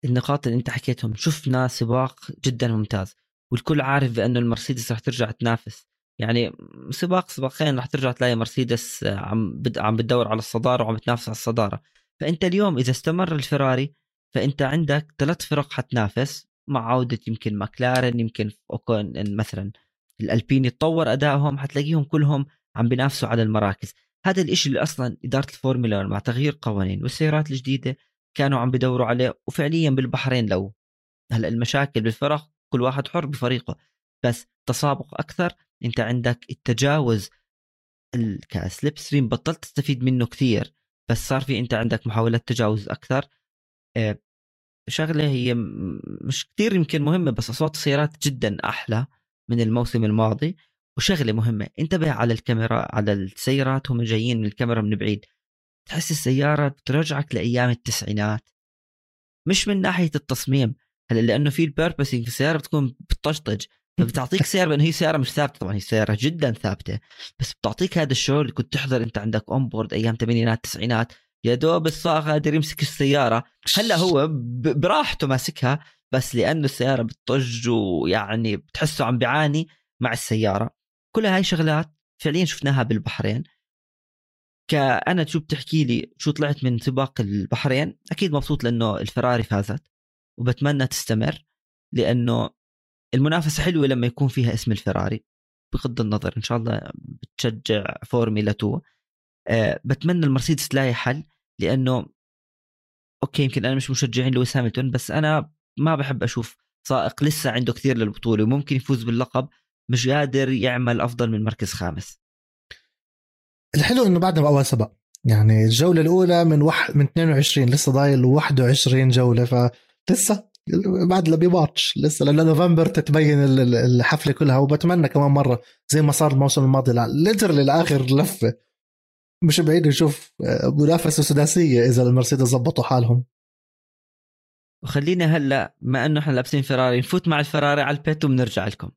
النقاط اللي أنت حكيتهم شفنا سباق جدا ممتاز والكل عارف بأنه المرسيدس رح ترجع تنافس. يعني سباق سباقين رح ترجع تلاقي مرسيدس عم. عم بتدور على الصدارة وعم بتنافس على الصدارة. فأنت اليوم إذا استمر الفراري فأنت عندك ثلاث فرق حتنافس مع عودة يمكن ماكلارن يمكن أوكون مثلا الالبين يتطور أدائهم حتلاقيهم كلهم عم بينافسوا على المراكز. هذا الإشي اللي أصلا إدارة الفورمولا مع تغيير قوانين والسيارات الجديدة كانوا عم بدوروا عليه وفعليا بالبحرين لو هلأ المشاكل بالفرق كل واحد حر بفريقه. بس تسابق أكثر أنت عندك التجاوز ال- كسليب ستريم بطلت تستفيد منه كثير بس صار في أنت عندك محاولات تجاوز أكثر. آه، شغلة هي مش كثير يمكن مهمة بس أصوات السيارات جدا أحلى من الموسم الماضي. وشغلة مهمة. انتبه على الكاميرا على السيارات هم جايين من الكاميرا من بعيد. تحس السيارة بترجعك لأيام التسعينات. مش من ناحية التصميم هلا لأنه في ال porpoising السيارة بتكون بتطشطج فبتعطيك سيارة لأنه هي سيارة مش ثابتة. طبعا هي سيارة جدا ثابتة. بس بتعطيك هذا الشعور اللي كنت تحضر أنت عندك on board أيام ثمانينات تسعينات. يا دوب السائق قادر يمسك السيارة. هلا هو براحته ماسكها بس لأنه السيارة بتطج ويعني بتحسه عم بيعاني مع السيارة. كل هاي شغلات فعليا شفناها بالبحرين. كأنا شو بتحكي لي شو طلعت من سباق البحرين أكيد مبسوط لأنه الفراري فازت وبتمنى تستمر لأنه المنافسة حلوة لما يكون فيها اسم الفراري بغض النظر إن شاء الله بتشجع فورميلا 2 أه بتمنى المرسيدس تلاقي حل لأنه okay يمكن أنا مش مشجعين لويس هاميلتون بس أنا ما بحب أشوف سائق لسه عنده كثير للبطولة وممكن يفوز باللقب. مش قادر يعمل أفضل من مركز خامس. الحلو إنه بعدنا بأول سبق. يعني الجولة الأولى من وح... من 22 لسه ضايل 21 جولة فلسه بعد لبي ماتش لسه لأنه نوفمبر تتبين ال- ال- الحفلة كلها وبتمنى كمان مرة زي ما صار الموسم الماضي. لتر لاخر لفة. مش بعيد نشوف آه، منافسة سداسية إذا المرسيدس زبطوا حالهم. وخلينا هلأ ما إنه إحنا لابسين فراري نفوت مع الفراري على البيت وبنرجع لكم.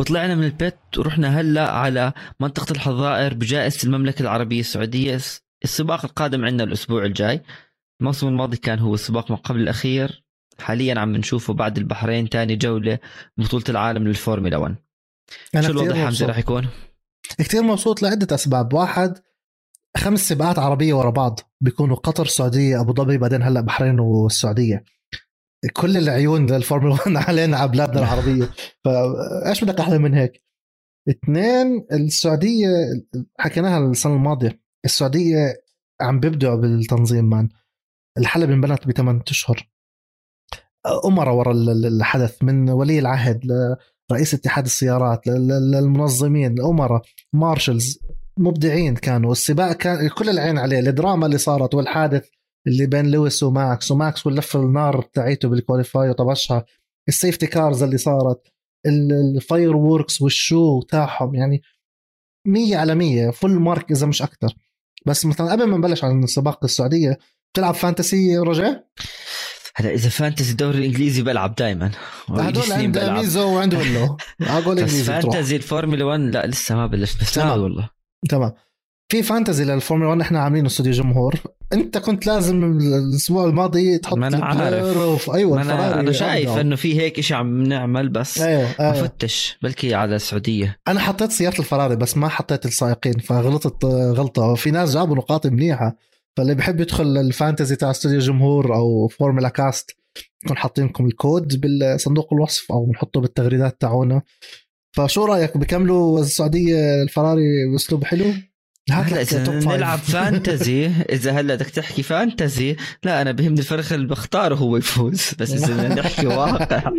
وطلعنا من البيت ورحنا هلا على منطقة الحظائر بجائزة المملكة العربية السعودية. السباق القادم عندنا الأسبوع الجاي. الموسم الماضي كان هو السباق ما قبل الأخير. حاليا عم نشوفه بعد البحرين تاني جولة بطولة العالم للفورمولا 1 أنا شو الوضع حمزة؟ رح يكون؟ كثير مبسوط لعدة أسباب. واحد خمس سباقات عربية ورا بعض بيكونوا قطر السعودية أبو ظبي بعدين هلا بحرين والسعودية. كل العيون للفورمولا 1 علينا على بلادنا العربية. فايش بدك أحلى من هيك؟ اثنين السعودية حكيناها السنة الماضية السعودية عم بيبدعوا بالتنظيم man. الحلبة انبنت بثمان أشهر. امراء ورا الحدث من ولي العهد لرئيس اتحاد السيارات للمنظمين الامراء marshals مبدعين كانوا. السباق كان كل العين عليه الدراما اللي صارت والحادث. اللي بين لويس وماكس. وماكس واللف النار تاعيته بال qualify وطبشها. ال safety cars اللي صارت. ال fireworks وال show تاعهم يعني مية على مية. full mark إذا مش أكثر بس مثلا قبل ما نبلش عن سباق السعودية بتلعب fantasy رجع؟ هلا إذا fantasy الدوري الإنجليزي بلعب دائما هدول عنده ميزه وعنده له أقول بس fantasy الفورمولا 1 لا لسه ما بلشت. بس والله. تمام. في fantasy للفورمولا 1 إحنا عاملينه استوديو جمهور. انت كنت لازم الأسبوع الماضي تحط ما أنا عارف أيوه ما أنا, أنا شايف إنه في هيك شيء عم نعمل بس أيوة. أيوة. ما فتش بلكي على السعودية أنا حطيت سيارة الفراري بس ما حطيت السائقين فغلطت غلطة في ناس جابوا نقاط منيحة فاللي بحب يدخل ال fantasy تاع استوديو جمهور أو فورمولا كاست نكون حاطين لكم الكود بالصندوق الوصف أو بنحطه بالتغريدات تاعونا فشو رأيك بكملوا السعودية الفراري بأسلوب حلو؟ هلأ إذا نلعب fantasy. إذا هلأ بدك تحكي fantasy لا أنا بهمني الفريق اللي بختاره هو يفوز. بس إذا بدنا نحكي واقع.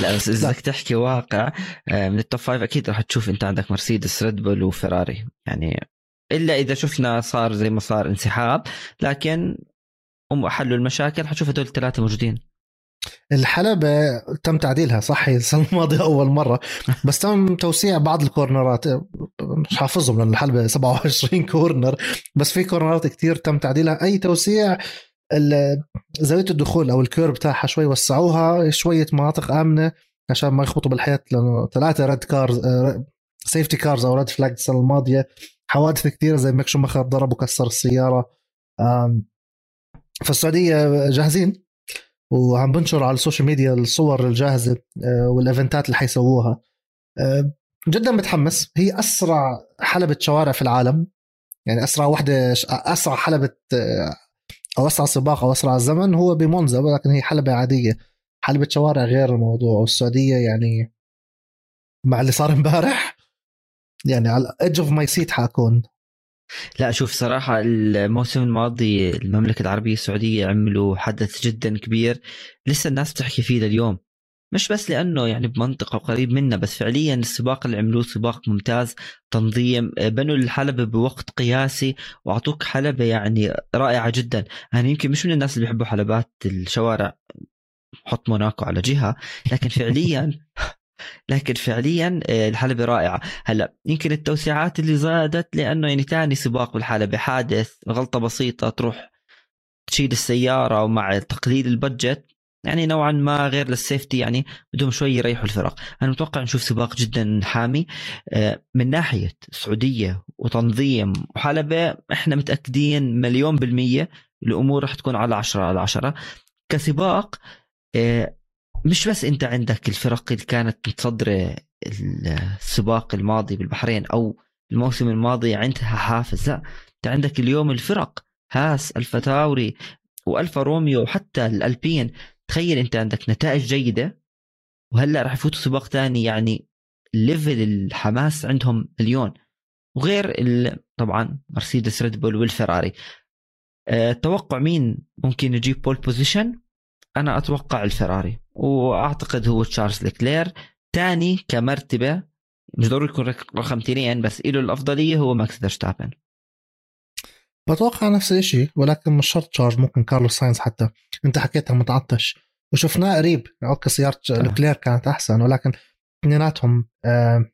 لا بس إذا بدك تحكي واقع آه، من ال top five أكيد راح تشوف أنت عندك مرسيدس ريد بول وفراري. يعني إلا إذا شفنا صار زي ما صار انسحاب لكن هم حلوا المشاكل حتشوف هدول الثلاثة موجودين. الحلبة تم تعديلها صح؟ السنة الماضية أول مرة. بس تم توسيع بعض الكورنرات. مش حافظهم لأن الحلبة 27 corner. بس في كورنرات كتير تم تعديلها. أي توسيع زاوية الدخول أو ال kerb تاعها شوي وسعوها شوية مناطق آمنة عشان ما يخبطوا بالحيطان لأنه ثلاثة red cars safety cars أو red flag السنة الماضية. حوادث كثيرة زي ميك شوماخر ضرب وكسر السيارة. فالسعودية جاهزين؟ وعم بنشر على ال social media الصور الجاهزة آه، والإيفنتات اللي حيسووها. آه، جدا متحمس. هي أسرع حلبة شوارع في العالم. يعني أسرع وحدة أسرع حلبة آه، أو أسرع سباق أو أسرع زمن هو بمونزا ولكن هي حلبة عادية. حلبة شوارع غير الموضوع. والسعودية يعني مع اللي صار امبارح يعني على edge of my seat حأكون. لا شوف صراحة الموسم الماضي المملكة العربية السعودية عملوا حدث جدا كبير لسه الناس بتحكي فيه لليوم. مش بس لأنه يعني بمنطقة قريب منا بس فعليا السباق اللي عملوه سباق ممتاز تنظيم بنوا الحلبة بوقت قياسي وأعطوك حلبة يعني رائعة جدا. أنا يمكن مش من الناس اللي بيحبوا حلبات الشوارع حط موناكو على جهة لكن فعليا لكن فعليا آه، الحلبة رائعة. هلأ يمكن التوسعات اللي زادت لأنه يعني ثاني سباق بالحلبة حادث غلطة بسيطة تروح تشيل السيارة ومع تقليل البادجت يعني نوعا ما غير للسيفتي يعني بدهم شوي يريحوا الفرق. أنا متوقع نشوف سباق جدا حامي آه، من ناحية سعودية وتنظيم وحلبة إحنا متأكدين مليون بالمية الأمور رح تكون على عشرة على عشرة. كسباق آه، مش بس انت عندك الفرق اللي كانت متصدرة السباق الماضي بالبحرين أو الموسم الماضي عندها حافز لا انت عندك اليوم الفرق هاس ألفا توري وألفا روميو وحتى الألبين. تخيل انت عندك نتائج جيدة وهلأ راح يفوتوا سباق ثاني يعني level الحماس عندهم مليون. وغير طبعا مرسيدس ريد بول والفراري. أه توقع مين ممكن يجيب pole position أنا أتوقع الفراري. وأعتقد هو تشارلز لكلير ثاني كمرتبة مش ضروري يكون رقم اثنين بس له الأفضلية هو ماكس فيرستابن. بتوقع نفس الشيء ولكن مش شرط تشارلز ممكن كارلوس ساينز حتى. أنت حكيتها متعطش. وشفناه قريب okay سيارة لوكلير كانت أحسن ولكن اثنيناتهم آه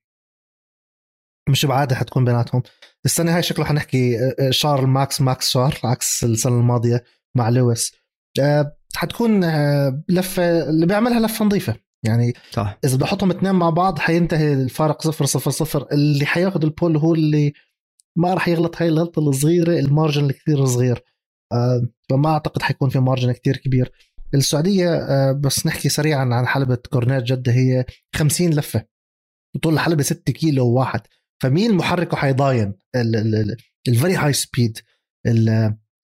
مش بعادة حتكون بيناتهم. السنة هاي شكله حنحكي آه، آه، شارل ماكس ماكس شارل عكس السنة الماضية مع لويس. آه حتكون آه، لفة اللي بيعملها لفة نظيفة. يعني صح. إذا بدي احطهم اثنين مع بعض حينتهي الفارق صفر صفر صفر. اللي حياخذ ال pole هو اللي ما راح يغلط هاي الغلطة الصغيرة ال margin الكثير صغير. آه فما أعتقد حيكون في margin كثير كبير. السعودية آه بس نحكي سريعا عن حلبة كورنيش جدة هي 50 لفة. طول الحلبه 6 كيلو واحد. فمين محركه حيضاين؟ ال very high speed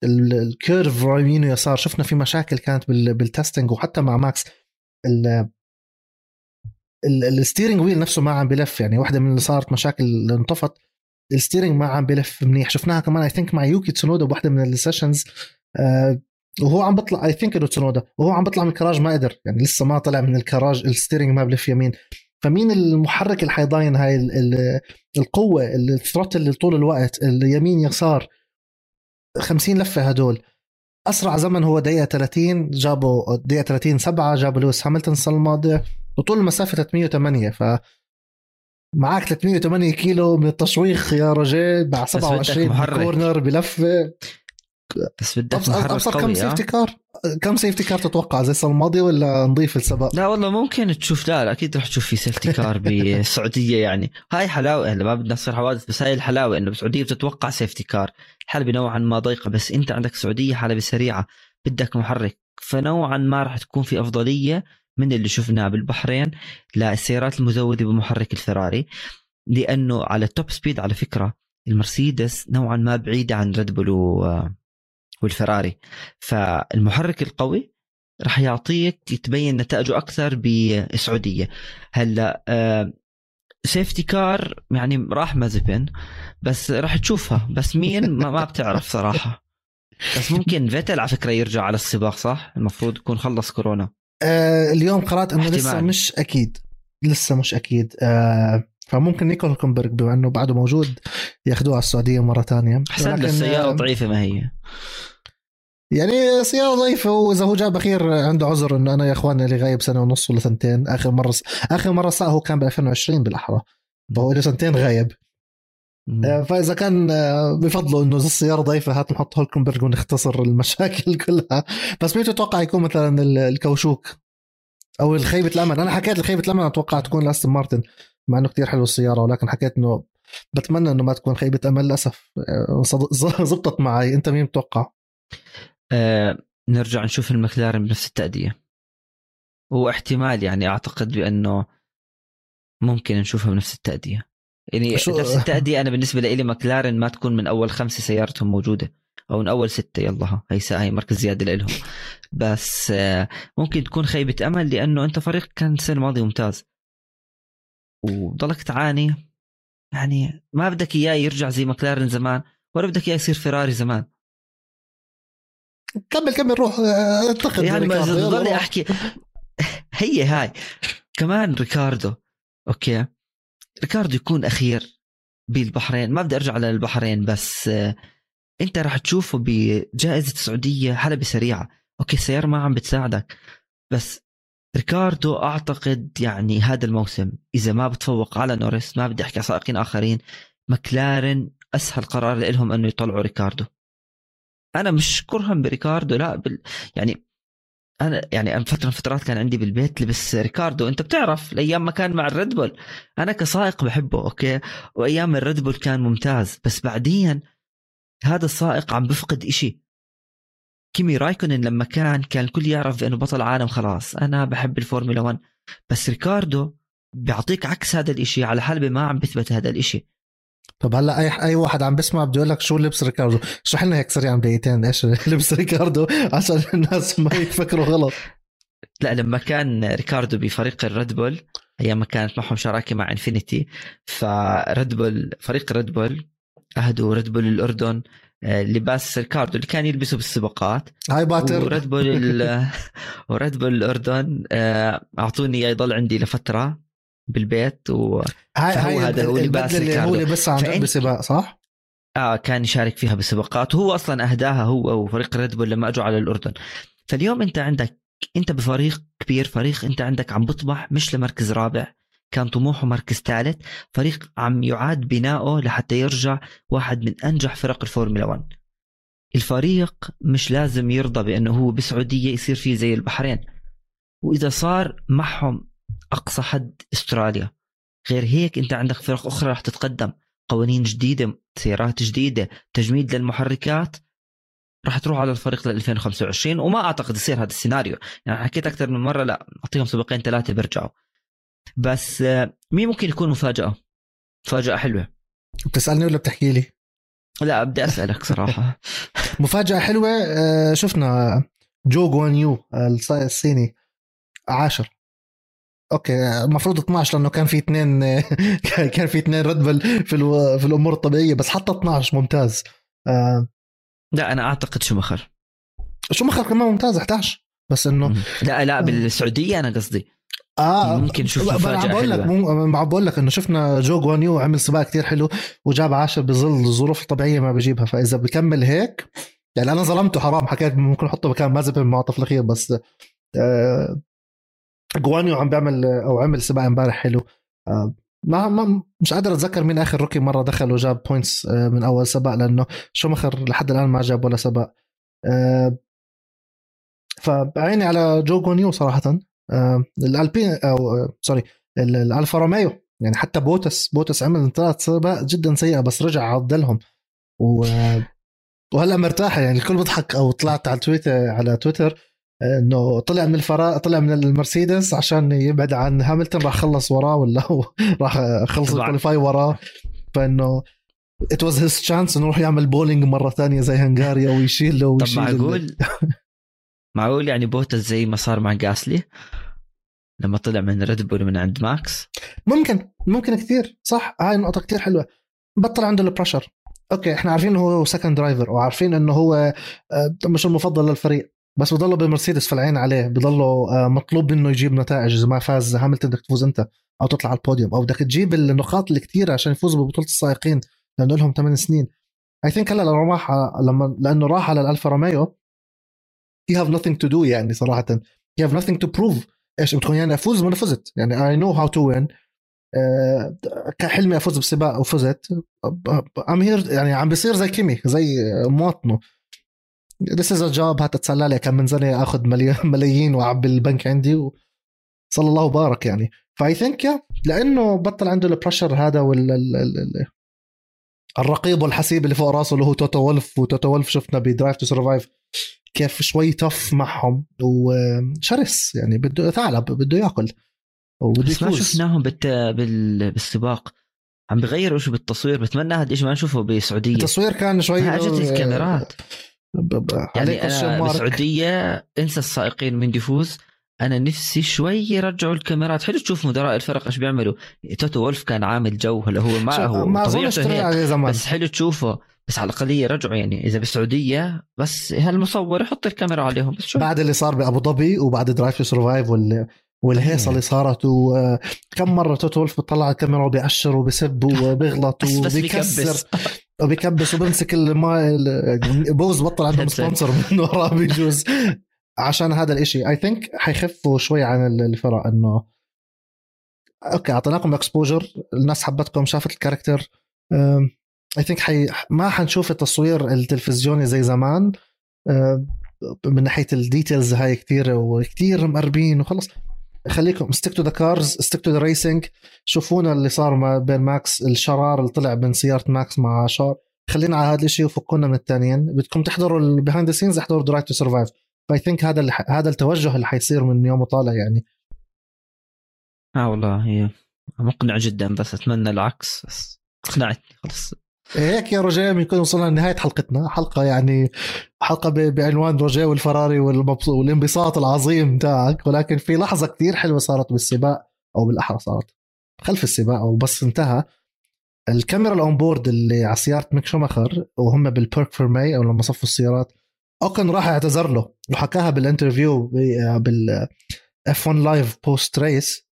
ال curve يمين ويسار. شفنا في مشاكل كانت بال testing وحتى مع ماكس. ال steering wheel نفسه ما عم بلف. يعني واحدة من اللي صارت مشاكل اللي انطفت. ال steering ما عم بلف منيح. شفناها كمان I think مع يوكي تسونودا بوحده من ال sessions آه وهو عم بيطلع I think إنه تسونودا. وهو عم بيطلع من الكراج ما قدر. يعني لسه ما طلع من الكراج. ال steering ما بلف يمين. فمين المحرك اللي حيضاين هاي ال ال القوة ال throttle طول الوقت اليمين يسار؟ 50 لفة هدول. أسرع زمن هو دقيقة 30 جابوا دقيقة 30 7 جابوا لويس هاملتون السنة الماضية. وطول المسافه 308 ف معك 308 كيلو من التشويق يا رجال مع 27 corner بلفة. بس بدك محرك قوي كم safety car كم safety car تتوقع؟ زي السنة الماضية ولا نضيف السباق؟ لا والله ممكن تشوف لا, لا أكيد رح تشوف في safety car بالسعودية يعني. هاي حلاوة ما بدنا نصير حوادث بس هاي الحلاوة إنه بالسعودية بتتوقع safety car الحلبة نوعا ما ضيقة بس أنت عندك سعودية حلبة سريعه بدك محرك. فنوعا ما رح تكون في أفضلية من اللي شفناه بالبحرين للسيارات المزودة بمحرك الفراري لأنه على ال top speed على فكرة المرسيدس نوعا ما بعيدة عن ريد بول والفراري. فالمحرك القوي راح يعطيك يتبين نتائجه أكثر بالسعوديه هلأ safety car يعني راح مازبن بس راح تشوفها. بس مين؟ ما, ما بتعرف صراحة. بس ممكن فيتل على فكرة يرجع على السباق صح؟ المفروض يكون خلص كورونا. آه اليوم قرأت إنه لسه مش أكيد. لسه مش أكيد. آه فممكن نيكو هلكنبرغ بما إنه بعده موجود ياخذوه على السعودية مرة ثانية. احسن السياره ضعيفة ما هي. يعني سيارة ضعيفة وإذا هو جاب أخير عنده عذر إنه أنا يا إخواني اللي غايب سنة ونص ولا سنتين آخر مرة آخر مرة ساق هو كان ب 2020 بالأحرى. فهو له سنتين غايب. آه، فإذا كان آه، بفضلوا إنه السيارة ضعيفة هات نحط هولكنبرغ ونختصر المشاكل كلها. بس مين تتوقع يكون مثلا الكوشوك أو الخيبة الأمل. أنا حكيت الخيبة الأمل أتوقع تكون لاستن مارتن. مع إنه كتير حلو السيارة ولكن حكيت إنه بتمنى إنه ما تكون خيبة أمل للأسف. آه، زبطت معي. أنت مين متوقع؟ آه نرجع نشوف المكلارن بنفس التأدية. واحتمال يعني أعتقد بأنه ممكن نشوفها بنفس التأدية. يعني نفس التأدية أنا بالنسبة لي مكلارن ما تكون من أول خمسة سيارتهم موجودة أو من أول ستة يلا هي هي مركز زيادة لهم بس آه ممكن تكون خيبة أمل لأنه أنت فريق كان السنة الماضية ممتاز. وضلك تعاني. يعني ما بدك إياه يرجع زي مكلارن زمان ولا بدك إياه يصير فيراري زمان. كمل كمل روح انتقد يعني ما أحكي. هي هاي. كمان ريكاردو. أوكي. ريكاردو يكون أخير بالبحرين. ما بدي أرجع للبحرين بس آه، أنت راح تشوفه بجائزة السعودية حلبة سريعه أوكي السيارة ما عم بتساعدك بس ريكاردو أعتقد يعني هذا الموسم إذا ما بتفوق على نورس ما بدي أحكي سائقين آخرين مكلارن أسهل قرار لهم إنه يطلعوا ريكاردو. أنا مش كرها بريكاردو لا بال يعني أنا يعني فترة من فترات كان عندي بالبيت لبس ريكاردو. أنت بتعرف الأيام ما كان مع الريد بول. أنا كسائق بحبه أوكي؟ وأيام الريد بول كان ممتاز. بس بعديا هذا السائق عم بفقد إشي. كيمي رايكونن لما كان كان الكل يعرف بأنه بطل عالم خلاص. أنا بحب الفورمولا 1 بس ريكاردو بيعطيك عكس هذا الإشي على حلبة ما عم بثبت هذا الإشي. طب هلا اي أي واحد عم بيسمع بده يقول لك شو لبس ريكاردو؟ اشرح لنا هيك سريعا بدقيقتين إيش لبس ريكاردو؟ عشان الناس ما يفكروا غلط. لا لما كان ريكاردو بفريق الريد بول أيام ما كانت معهم شراكة مع إنفينيتي فريد بول فريق ريد بول أهدوا ريد بول الأردن. لباس ريكاردو اللي كان يلبسه بالسباقات. هاي باتر وريد بول وريد بول الأردن آه، أعطوني يضل عندي لفترة بالبيت و هاي هاي هذا هو لباس اللي هو لبس عن بسباق صح؟ آه كان يشارك فيها بسباقات وهو أصلا أهداها هو وفريق ريد بول لما أجوا على الأردن. فاليوم أنت عندك أنت بفريق كبير فريق أنت عندك عم بطمح مش لمركز رابع. كان طموحه مركز ثالث. فريق عم يعاد بناؤه لحتى يرجع واحد من أنجح فرق الفورمولا 1 الفريق مش لازم يرضى بأنه هو بسعودية يصير فيه زي البحرين. وإذا صار معهم أقصى حد أستراليا. غير هيك أنت عندك فرق أخرى راح تتقدم. قوانين جديدة سيارات جديدة تجميد للمحركات. راح تروح على الفريق ل 2025 وما أعتقد يصير هذا السيناريو. يعني حكيت أكثر من مرة لا أعطيهم سباقين ثلاثة بيرجعوا. بس آه، مين ممكن يكون مفاجأة؟ مفاجأة حلوة. بتسألني ولا بتحكي لي؟ لا بدي أسألك صراحة. مفاجأة حلوة آه، شفنا جو جوانيو الصيني عاشر. أوكي المفروض 12 لأنه كان في اثنين كان في اثنين ريد بول في ألو... في الأمور الطبيعية بس حتى 12 ممتاز. آه لا أنا أعتقد شومخر شومخر كمان ممتاز 11 بس إنه لا لا بالسعودية أنا قصدي. آه ممكن نشوف مفاجأة بقول لك بقول لك إنه شفنا جو جوانيو عمل سباق كتير حلو وجاب عاشر بظل الظروف الطبيعيه ما بجيبها. فإذا بكمل هيك يعني أنا ظلمته حرام حكيت ممكن أحطه مكان مازن بالمعطف الأخير بس آه جوانيو عم بيعمل أو عمل سباق امبارح حلو. آه ما, ما مش قادر أتذكر مين آخر rookie مرة دخل وجاب points آه من أول سباق لأنه شومخر لحد الآن ما جاب ولا سباق. آه فبعيني على جو جوانيو صراحة. الألبين أو آه sorry ال- الالفا روميو. يعني حتى بوتس بوتس عمل ثلاث سباق جدا سيئة بس رجع عدلهم. و وهلأ مرتاحة. يعني الكل بيضحك أو طلعت على تويتر على تويتر آه، إنه طلع من الفرا طلع من المرسيدس عشان يبعد عن هاملتون. راح خلص وراه ولا هو راح خلص. الكواليفاي وراه. فإنه ات واز هيز تشانس إنه يروح يعمل بولينج مرة ثانية زي هنغاريا ويشيل له طب ويشيل ال- معقول؟ معقول يعني بوتس زي ما صار مع جاسلي؟ لما طلع من ريد بول من عند ماكس ممكن ممكن كثير صح؟ هاي النقطة كثير حلوة. بطل عنده ال pressure أوكي إحنا عارفين إنه هو second driver وعارفين إنه هو آه، مش المفضل للفريق بس بضله بمرسيدس في العين عليه بضله آه، مطلوب منه يجيب نتائج إذا ما فاز هاملتون بدك تفوز أنت أو تطلع على البوديوم أو بدك تجيب النقاط الكثيرة عشان يفوز ببطولة السائقين لأنه لهم 8 سنين. I think هلا لما راح لما لأنه راح على الألفا روميو you have nothing to do يعني صراحة. You have nothing to prove. إيش بتكون؟ يعني أفوز ما فزت؟ يعني know how to win. آه، كان حلمي أفوز بسباق وفزت. ام هير يعني عم بيصير زي كيمي زي مواطنه. This is a job هات تسلى لي كم من سنه أخذ ملايين واعبي البنك عندي. صلى الله وبارك يعني. فاي ثينك لأنه بطل عنده البريشر هذا وال ال- ال- ال- الرقيب والحسيب اللي فوق راسه اللي هو توتو وولف. وتوتو وولف شفنا بدرايف تو سرفايف كيف شوي tough معهم وشرس يعني بده ثعلب بده ياكل وبده بس ما شفناهم بالت... بال... بالسباق. عم بغيروا شيء بالتصوير بتمنى هذا الشيء ما نشوفه بالسعوديه التصوير كان شوي اجت الكاميرات. ب- ب- يعني أنا. بالسعوديه انسى السائقين من يفوز أنا نفسي شوي يرجعوا الكاميرات. حلو تشوف مدراء الفرق إيش بيعملوا. توتو وولف كان عامل جو هلا هو ما هو ما طبيعته زمان. بس حلو تشوفه. بس على الأقل يرجعوا يعني. إذا بالسعودية بس هالمصور يحط الكاميرا عليهم. بس شو. بعد اللي صار بأبو ظبي وبعد Drive to Survive وال والهيصة إيه. اللي صارت وكم مرة توتو وولف بيطلع على الكاميرا وبيأشر وبيسب وبيغلط وبيكسر بيكبس. وبيكبس وبيمسك الماء ال- بوز بطل headset. sponsor من وراه بيجوز. عشان هذا الإشي. I think حيخفوا شوي عن ال- الفرق إنه okay أعطيناكم exposure الناس حبتكم شافت ال character. I think حي... ما حنشوف التصوير التلفزيوني زي زمان. من ناحية ال details هاي كثير وكثير مقربين وخلص. خليكم stick to the cars stick to the racing شوفونا اللي صار ما بين ماكس. الشرار اللي طلع من سيارة ماكس مع شارل. خلينا على هذا الشيء وفكونا من الثانيين بدكم تحضروا ال behind the scenes احضروا Drive to Survive ف I think هذا اللي ح... هذا التوجه اللي حيصير من يوم وطالع يعني. آه والله هي مقنع جدا بس أتمنى العكس بس اقنعتني خلص هيك يا رجاء بنكون وصلنا لنهاية حلقتنا. حلقة يعني حلقة ب- بعنوان رجاء والفراري والمبسوط والانبساط العظيم تاعك. ولكن في لحظة كثير حلوة صارت بالسباق أو بالأحرى صارت. خلف السباق أو بس انتهى. الكاميرا ال onboard اللي على سيارة ميك شوماخر وهم بال parc fermé أو لما صفوا السيارات أوكون راح أعتذر له. وحكاها بال interview بال F1 live post race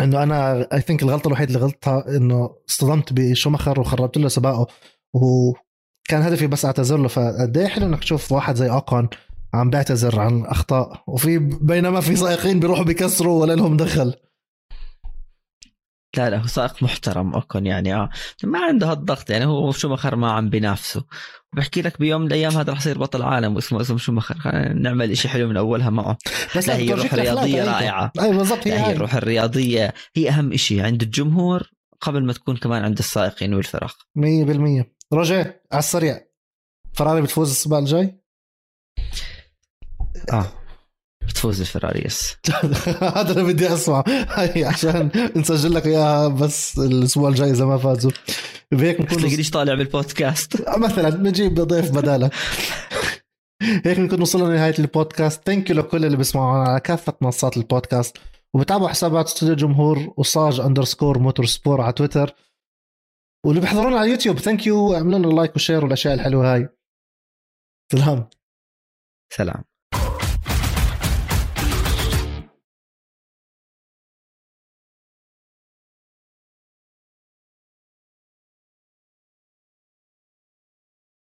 إنه أنا I think الغلطة الوحيدة اللي غلطتها إنه اصطدمت بشوماخر وخربت له سباقه. وكان هدفي بس أعتذر له. فقد إيه حلو إنك تشوف واحد زي اوكون عم بيعتذر عن أخطاء. وفي بينما في سائقين بيروحوا بيكسروا ولا لهم دخل. لا لا هو سائق محترم اوكون يعني آه. ما عنده هالضغط يعني هو شومخر ما عم بنافسه وبحكي لك بيوم من الأيام هذا رح يصير بطل عالم واسمه اسمه شومخر. خلينا نعمل إشي حلو من أولها معه. بس لا، هي روح تاعيته. رائعة. أي بالضبط هي هي. الروح الرياضيه هي أهم إشي عند الجمهور قبل ما تكون كمان عند السائقين والفرق. 100% رجاء على السريع. فراري بتفوز السباق الجاي؟ آه. بتفوز الفراري يس. هذا اللي بدي اسمع هاي عشان نسجل لك إياها بس الأسبوع الجاي إذا ما فازوا. بهيك نكون تلاقينيش طالع بالبودكاست. مثلا بنجيب ضيف بدالك هيك نكون وصلنا لنهاية البودكاست. thank you لكل اللي بيسمعونا على كافة منصات البودكاست. وبتابعوا حسابات استوديو الجمهور وصاج underscore موتور سبور على تويتر واللي بيحضرونا على اليوتيوب thank you اعملوا لنا like و share والأشياء الحلوة هاي. سلام. سلام.